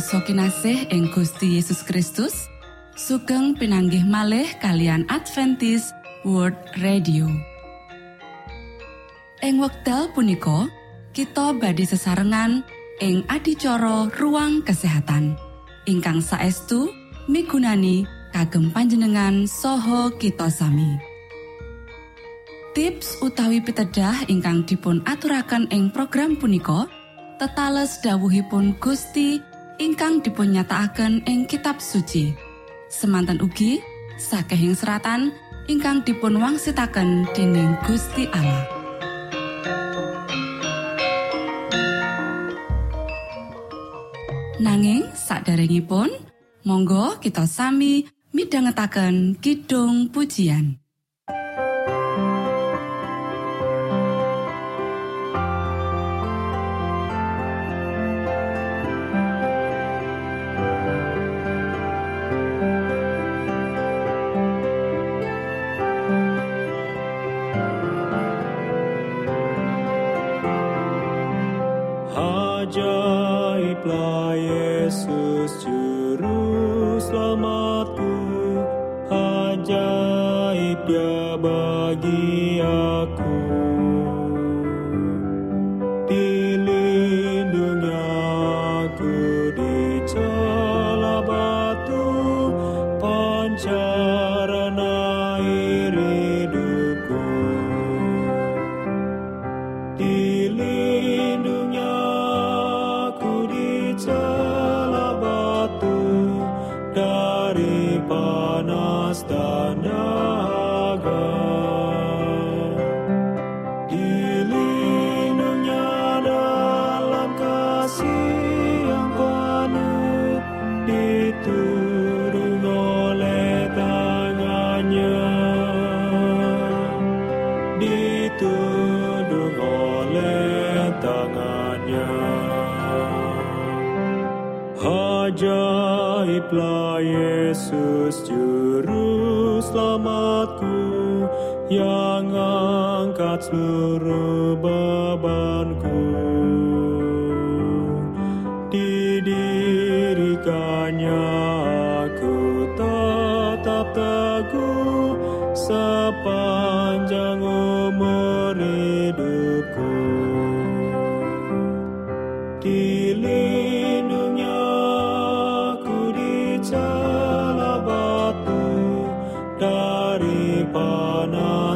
Pamirsa kinasih ing Gusti Yesus Kristus sugeng pinanggih malih kalian Adventis World Radio. Ing wekdal punika kita badi sesarengan ing adicara ruang kesehatan. Ingkang saestu migunani kagem panjenengan Soho kita sami. Tips utawi pitedah ingkang dipun aturaken ing program punika tetales dawuhipun Gusti ingkang dipunnyatakaken ing kitab suci. Semantan ugi sakehing seratan ingkang dipun wangsitaken dening Gusti Allah. Nanging saderengipun monggo kita sami midhangetaken kidung pujian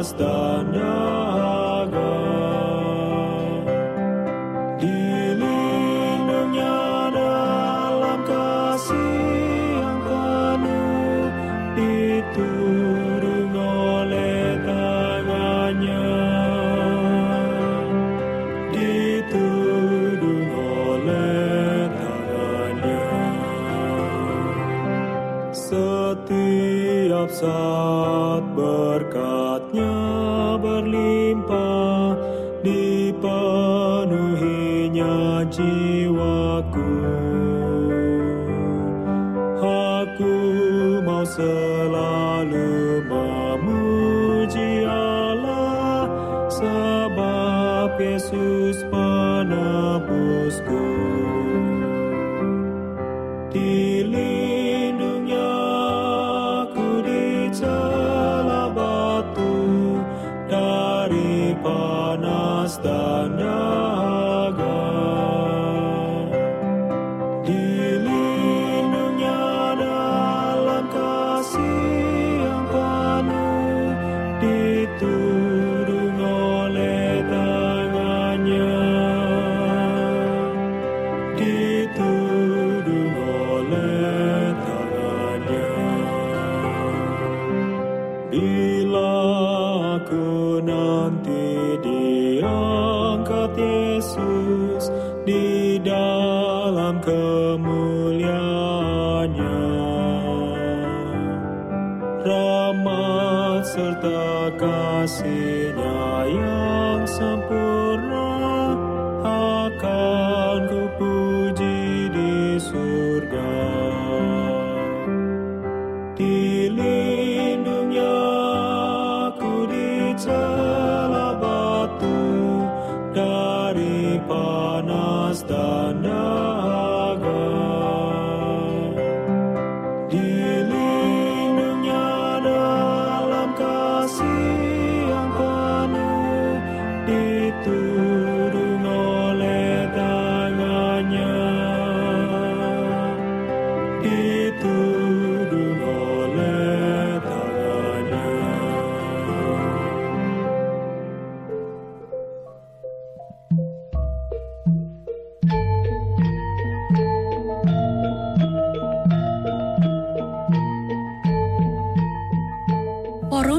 panas dan Dilindungnya aku di celah batu dari panas dan kasihnya yang sempurna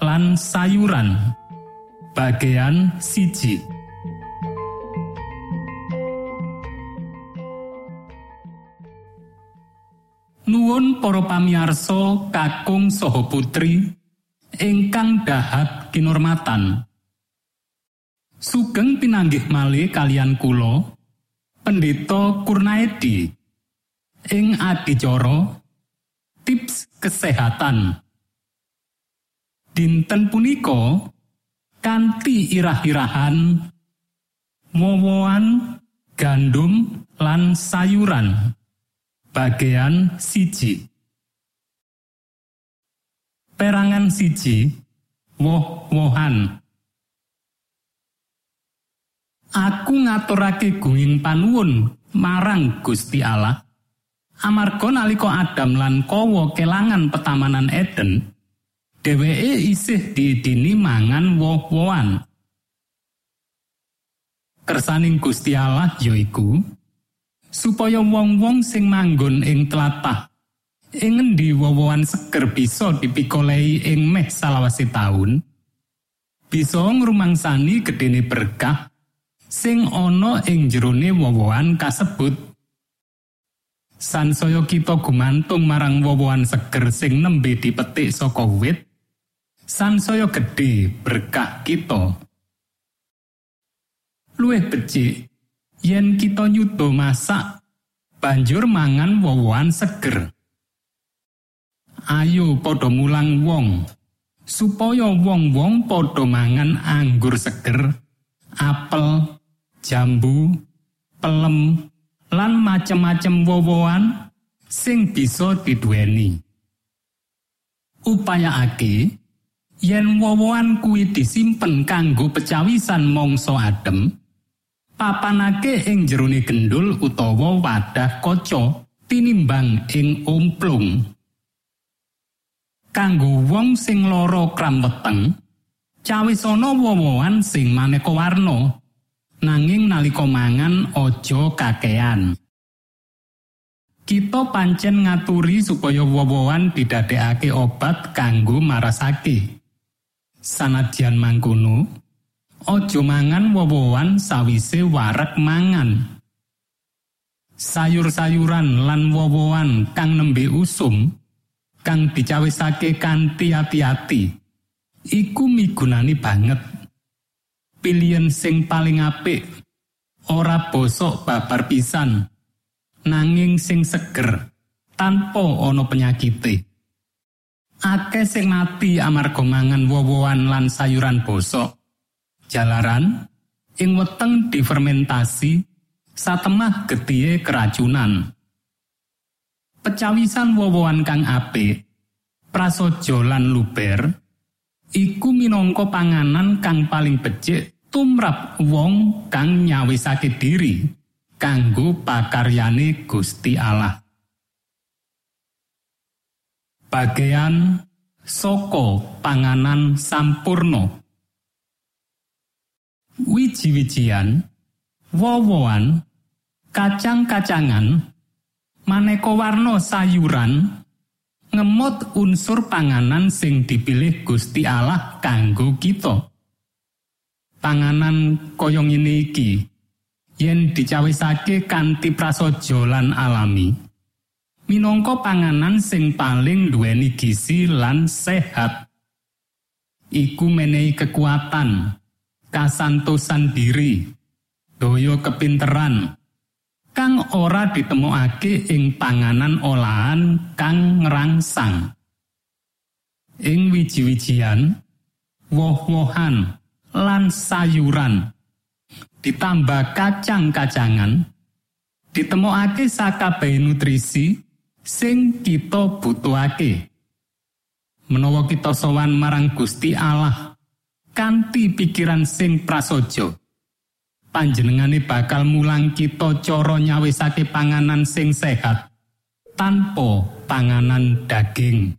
lan sayuran. Bagian siji. Nuwun para pamiarsa kakung saha putri ingkang dahat kinurmatan. Sugeng pinanggih malih kalian kula Pendeta Kurnaedi ing adicara tips kesehatan dinten punika kanthi irah-irahan wowoan gandum lan sayuran. Bagian siji. Perangan siji woh-wohan. Aku ngaturake gunging panuwun marang Gusti Allah. Amarga nalika Adam lan Kawa kelangan petamanan Eden dheweke isih diidini mangan woh-wohan. Kersaning Gusti Allah yaiku supaya wong-wong sing manggon ing tlatah ing ngendi woh-wohan seger bisa dipikolehi ing meh salawase taun bisa ngrumangsani gedene berkah sing ana ing jerone woh-wohan kasebut. Sansaya kita gumantung marang wowohan seger sing nembe dipetik saka wit sansaya gedhe berkah kita. Luwih becik yen kita nyuda masak banjur mangan wowohan seger. Ayo padha mulang wong supaya wong-wong padha mangan anggur seger apel jambu pelem lan macem-macem wowohan sing bisa diduweni. Upayakake yen wowohan kuwi disimpen kanggo pecawisan mangsa adem papanake ing jerone gendul utawa wadah kaca tinimbang ing omplung. Kanggo wong sing lara kram weteng cawis ana wowoan sing maneka warna nanging nalika mangan aja kakean. Kita pancen ngaturi supaya wowoan didadekake obat kanggo marasake sanadyan mangkono aja mangan sawise warek mangan sayur-sayuran lan wowoan kang nembe usum kang dicawisake kanthi ati-ati iku migunani banget. Pilihan sing paling apik ora bosok babar pisan, nanging sing seger tanpa ana penyakite. Akeh sing mati amarga mangan wowoan lan sayuran bosok. Jalaran ing weteng difermentasi satemah getihe keracunan. Pecawisan wowoan kang apik, prasojo lan luber, iku minangka panganan kang paling becik tumrap wong kang nyawisake diri kanggo pakaryane Gusti Allah. Bagian soko panganan sampurno Wiji-wijian, wowoan, kacang-kacangan, maneka warna sayuran, ngemot unsur panganan sing dipilih Gusti Allah kanggo kita. Panganan koyong ini iki yen dicawisake kanthi prasaja lan alami. Minangka panganan sing paling duweni gizi lan sehat. Iku menehi kekuatan, kasantosan diri, daya kepinteran, kang ora ditemokake ing panganan olahan kang ngrangsang. Ing wiji-wijian, woh-wohan, lan sayuran, ditambah kacang-kacangan, ditemokake sakabeh nutrisi sing kita butuhake. Menawa kita sowan marang Gusti Allah kanthi pikiran sing prasaja, panjenengane bakal mulang kita cara nyawisake panganan sing sehat tanpa panganan daging.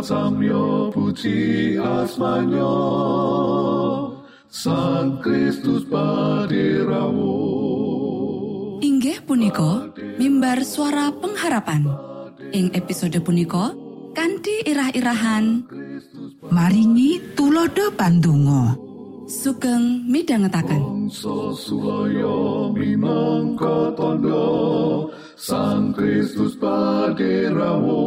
samyo puji asmanyo Sang Kristus paderamu Inggih punika mimbar suara pengharapan. Ing episode punika kanthi irah-irahan Maringi tulodo pandonga. sugeng minangka tondo Sang Kristus paderamu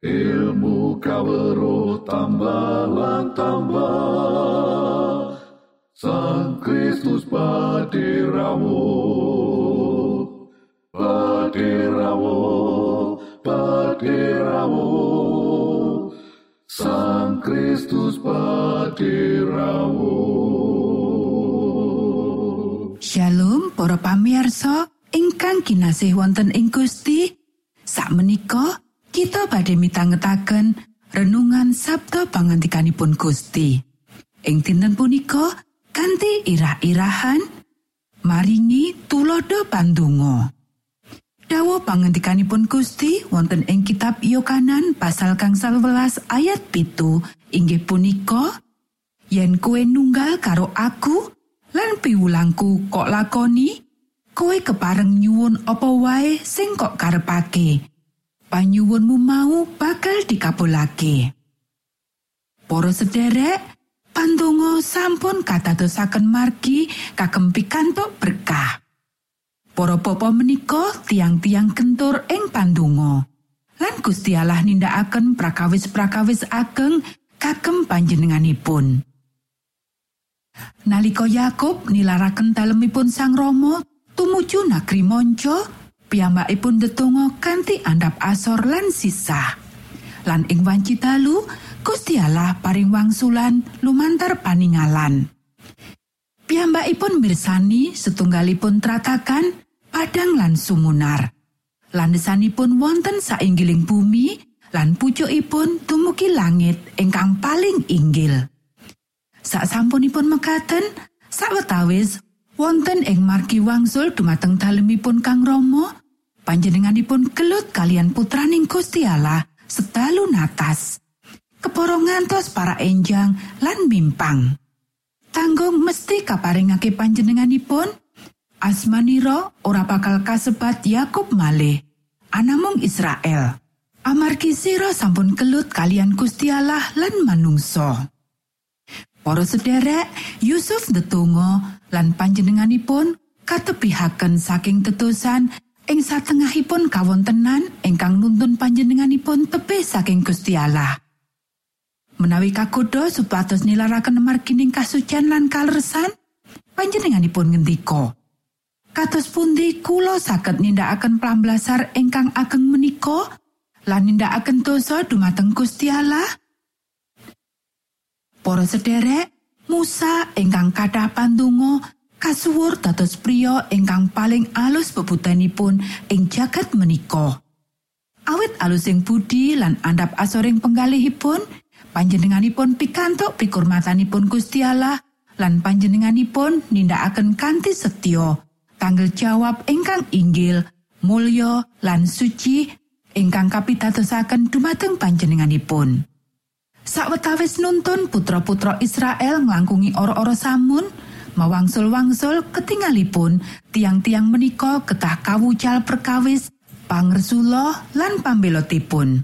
Ilmu kawero tambah lan tambah. Sang Kristus paderamu Paderamu Paderamu Sang Kristus paderamu Shalom para pamirsa ingkang kinasih wonten ing Gusti. Sakmenika kita badhe mitangetaken renungan Sabda pangantikanipun Gusti. Ing dinten punika kanthi irah-irahan maringi tulodo pandonga. Dawa pangantikanipun Gusti wonten ing kitab Yohanan pasal gangsal welas ayat pitu inggih punika yen kue nunggal karo aku lan piwulangku kok lakoni kowe kepareng nyuwun apa wae sing kok karepake panyuwunmu mau bakal dikabulake. Para sederek pandonga sampun katadosaken margi kagem pikantuk berkah. Para bapa menika tiang-tiang kentur ing pandonga. Lan Gusti Allah nindakaken prakawis-prakawis ageng kagem panjenenganipun. Nalika Yakub nilaraken dalemipun Sang Rama tumuju negeri Monco, piyambakipun ndedonga kanthi andhap asor lan sisah. Lan ing wanci dalu, Gusti Allah paring wangsulan lumantar paningalan. Piyambakipun mirsani setunggalipun tratakan padang lan sumunar. Landesanipun wonten sainggiling bumi lan pucukipun dumugi langit ingkang paling inggil. Saksampunipun mekaten, sawetawis wonten ing margi wangsul dumateng dalemipun Kang Rama, panjenenganipun gelut kalian putraning Gusti Allah setalu natas. Keporo ngantos para enjang lan mimpang. Tanggung mesti kaparingake panjenenganipun asmanira ora bakal kasebat Yakub malih anamung Israel amargi sira sampun kelut kalian Gusti Allah lan manungsa Para sederek Yusuf ndedonga lan panjenenganipun katepihaken saking tetusan ing satengahipun kawontenan ingkang nuntun panjenenganipun tebih saking Gusti Allah menawi kagodha supados nilaraken margining kasucian lan kaleresan panjenenganipun ngendika Kados pundi kula saged nindakaken plambelasar ingkang ageng menika lan nindakaken dosa dumateng Gusti Allah? Para sederek, Musa ingkang kathah pandonga kasuwur dados priya ingkang paling alus bebutanipun ing jagat menika. Awit alusing budi lan andhap asoring penggalihipun, panjenenganipun pikantuk pikurmatanipun Gusti Allah lan panjenenganipun nindakaken kanthi setya tanggal jawab ingkang inggil, mulya lan suci ingkang kapitadosaken dumateng panjenenganipun. Sawetawis nuntun putra-putra Israel nglangkungi ora-ora samun, mawangsul-wangsul ketingalipun tiang-tiang menika ketah kawucal perkawis, pangresula lan pambelotipun.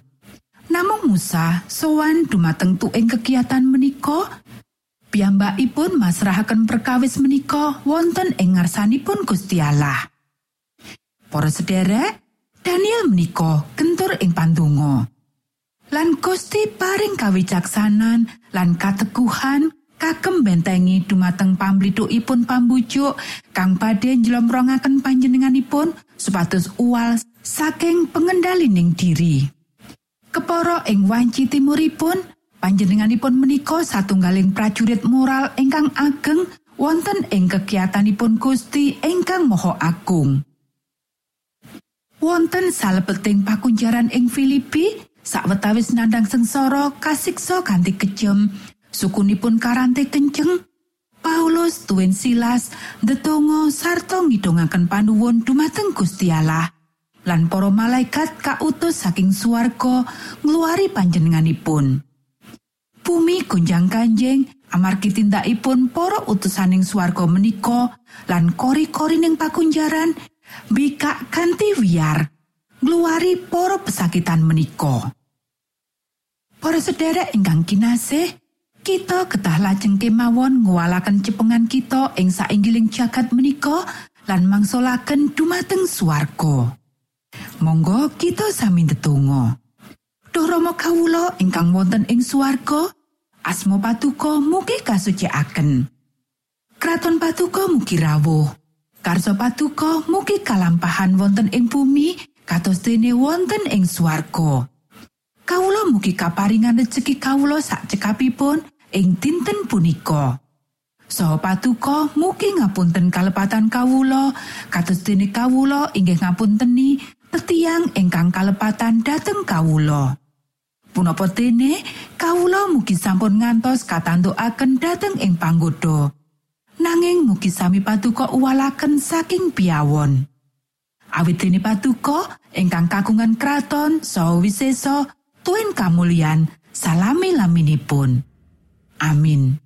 Namung Musa sowan dumateng tuing kegiatan menika piyambakipun masrahaken perkawis menika wonten ing ngarsanipun Gusti Allah. Para sederek, Daniel menika kentur ing pandonga. Lan Gusti paring kawicaksanan lan kateguhan kagem bentengi dumateng pamblithukipun pambujuk kang badhe njlomrongaken panjenenganipun supados uwal saking pengendalining diri. Kepara ing wanci timuripun panjenenganipun menika satunggaling prajurit moral ingkang ageng wonten ing kegiatanipun Gusti ingkang Maha Agung. Wonten salebeting pakunjaran ing Filipi, sawetawis nandang sengsara kasiksa kanthi kejem, sukunipun karante kenceng. Paulus tuwin Silas ndedonga sarta ngidongaken panuwun dumateng Gusti Allah. Lan para malaikat kautus saking swarga ngluari panjenenganipun. Bumi gonjang kanjeng amargi tindakipun para utusaning swarga menika lan kori-kori ning pakunjaran bikak kanthi wiyar ngluari para pesakitan menika. Para sedherek ingkang kinasih, kita ketah lajeng kemawon nguwalaken cepengan kita ing sainggiling jagat menika lan mangsulaken dumateng swarga. Monggo kita sami ndedonga. Duh Rama kawula ingkang wonten ing swarga, asma patuko mugi kasucikaken. Kraton patuko mugi rawuh. Karso patuko mugi kalampahan wonten ing bumi kados dene wonten ing swarga. Kawula mugi kaparingan rejeki kawula sak cekapipun ing dinten punika. Saha patuko mugi ngapunten kalepatan kawula kados dene kawula inggih ngapunteni tetiang ingkang kalepatan dhateng kawula. Punapa dene kawula mugi sampun ngantos katantukaken dhateng ing panggoda. Nanging mugi sami patuko uwalaken saking piawon. Awit dene patuko ingkang kagungan kraton saha wisesa tuen kamulyan salami laminipun. Amin.